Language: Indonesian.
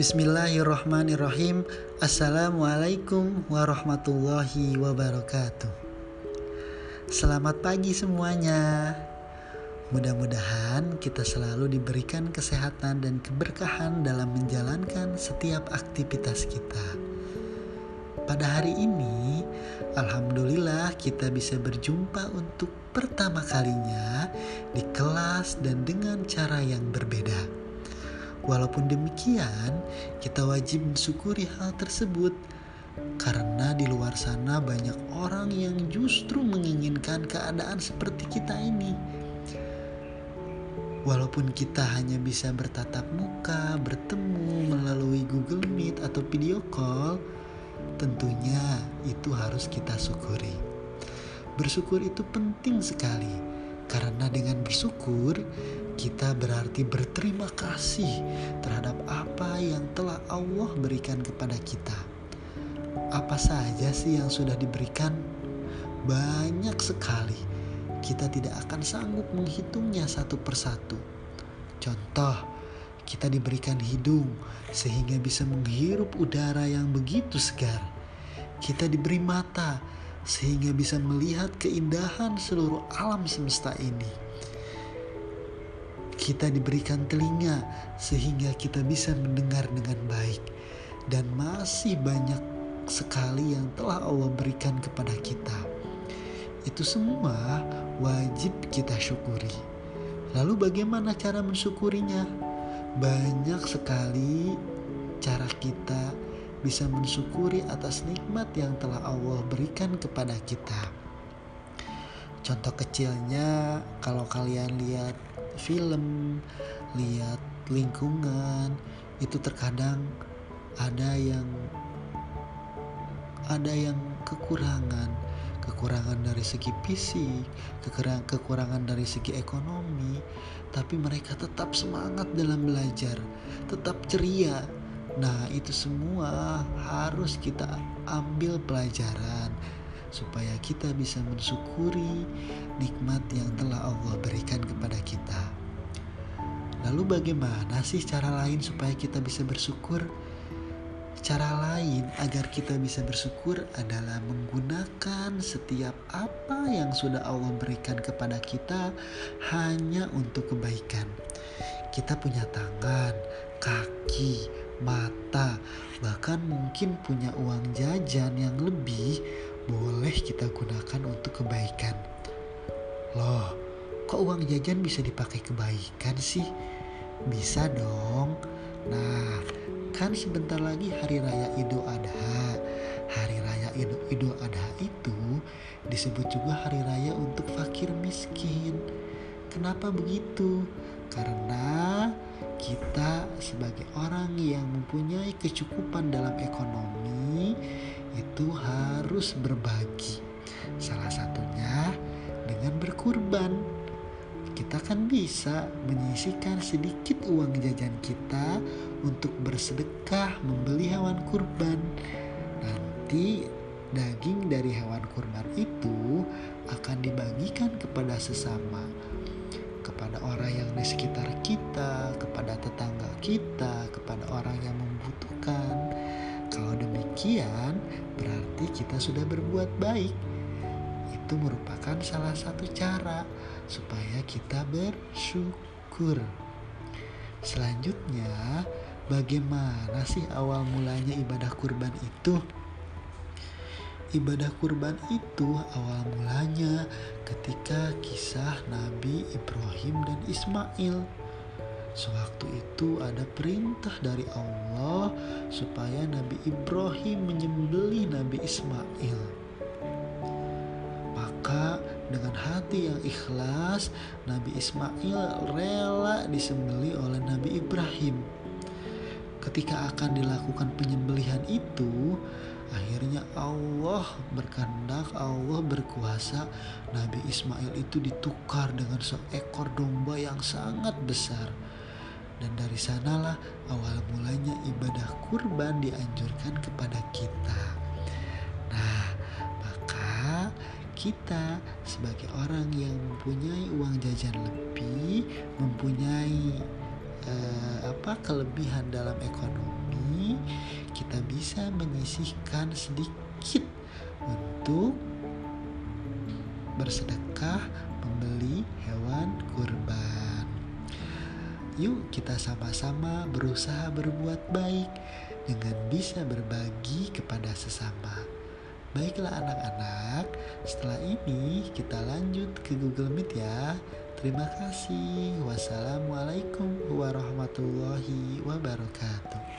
Bismillahirrahmanirrahim. Assalamualaikum warahmatullahi wabarakatuh. Selamat pagi semuanya. Mudah-mudahan kita selalu diberikan kesehatan dan keberkahan dalam menjalankan setiap aktivitas kita. Pada hari ini Alhamdulillah kita bisa berjumpa untuk pertama kalinya di kelas dan dengan cara yang berbeda Walaupun demikian, kita wajib mensyukuri hal tersebut karena di luar sana banyak orang yang justru menginginkan keadaan seperti kita ini. Walaupun kita hanya bisa bertatap muka, bertemu melalui Google Meet atau video call, tentunya itu harus kita syukuri. Bersyukur itu penting sekali karena dengan bersyukur kita berarti berterima kasih terhadap apa yang telah Allah berikan kepada kita. Apa saja sih yang sudah diberikan? Banyak sekali. Kita tidak akan sanggup menghitungnya satu persatu. Contoh, kita diberikan hidung sehingga bisa menghirup udara yang begitu segar. Kita diberi mata sehingga bisa melihat keindahan seluruh alam semesta ini kita diberikan telinga sehingga kita bisa mendengar dengan baik dan masih banyak sekali yang telah Allah berikan kepada kita. Itu semua wajib kita syukuri. Lalu bagaimana cara mensyukurinya? Banyak sekali cara kita bisa mensyukuri atas nikmat yang telah Allah berikan kepada kita. Contoh kecilnya kalau kalian lihat film, lihat lingkungan, itu terkadang ada yang ada yang kekurangan, kekurangan dari segi fisik, kekurangan dari segi ekonomi, tapi mereka tetap semangat dalam belajar, tetap ceria. Nah, itu semua harus kita ambil pelajaran supaya kita bisa mensyukuri nikmat yang telah Allah berikan kepada kita. Lalu bagaimana sih cara lain supaya kita bisa bersyukur? Cara lain agar kita bisa bersyukur adalah menggunakan setiap apa yang sudah Allah berikan kepada kita hanya untuk kebaikan. Kita punya tangan, kaki, mata, bahkan mungkin punya uang jajan yang lebih boleh kita gunakan untuk kebaikan. Loh, kok uang jajan bisa dipakai kebaikan sih? Bisa dong. Nah, kan sebentar lagi hari raya Idul Adha. Hari raya Idul, Adha itu disebut juga hari raya untuk fakir miskin. Kenapa begitu? Karena kita sebagai orang yang mempunyai kecukupan dalam ekonomi itu harus berbagi. Salah satunya dengan berkurban. Kita kan bisa menyisikan sedikit uang jajan kita untuk bersedekah membeli hewan kurban. Nanti daging dari hewan kurban itu akan dibagikan kepada sesama kepada orang yang di sekitar kita, kepada tetangga kita, kepada orang yang membutuhkan. Kalau demikian, berarti kita sudah berbuat baik. Itu merupakan salah satu cara supaya kita bersyukur. Selanjutnya, bagaimana sih awal mulanya ibadah kurban itu? Ibadah kurban itu awal mulanya ketika kisah Nabi Ibrahim dan Ismail. Sewaktu itu ada perintah dari Allah supaya Nabi Ibrahim menyembelih Nabi Ismail. Maka dengan hati yang ikhlas, Nabi Ismail rela disembelih oleh Nabi Ibrahim. Ketika akan dilakukan penyembelihan itu, Akhirnya Allah berkehendak, Allah berkuasa. Nabi Ismail itu ditukar dengan seekor domba yang sangat besar. Dan dari sanalah awal mulanya ibadah kurban dianjurkan kepada kita. Nah, maka kita sebagai orang yang mempunyai uang jajan lebih, mempunyai eh, apa kelebihan dalam ekonomi kita bisa menyisihkan sedikit untuk bersedekah membeli hewan kurban. Yuk kita sama-sama berusaha berbuat baik dengan bisa berbagi kepada sesama. Baiklah anak-anak, setelah ini kita lanjut ke Google Meet ya. Terima kasih. Wassalamualaikum warahmatullahi wabarakatuh.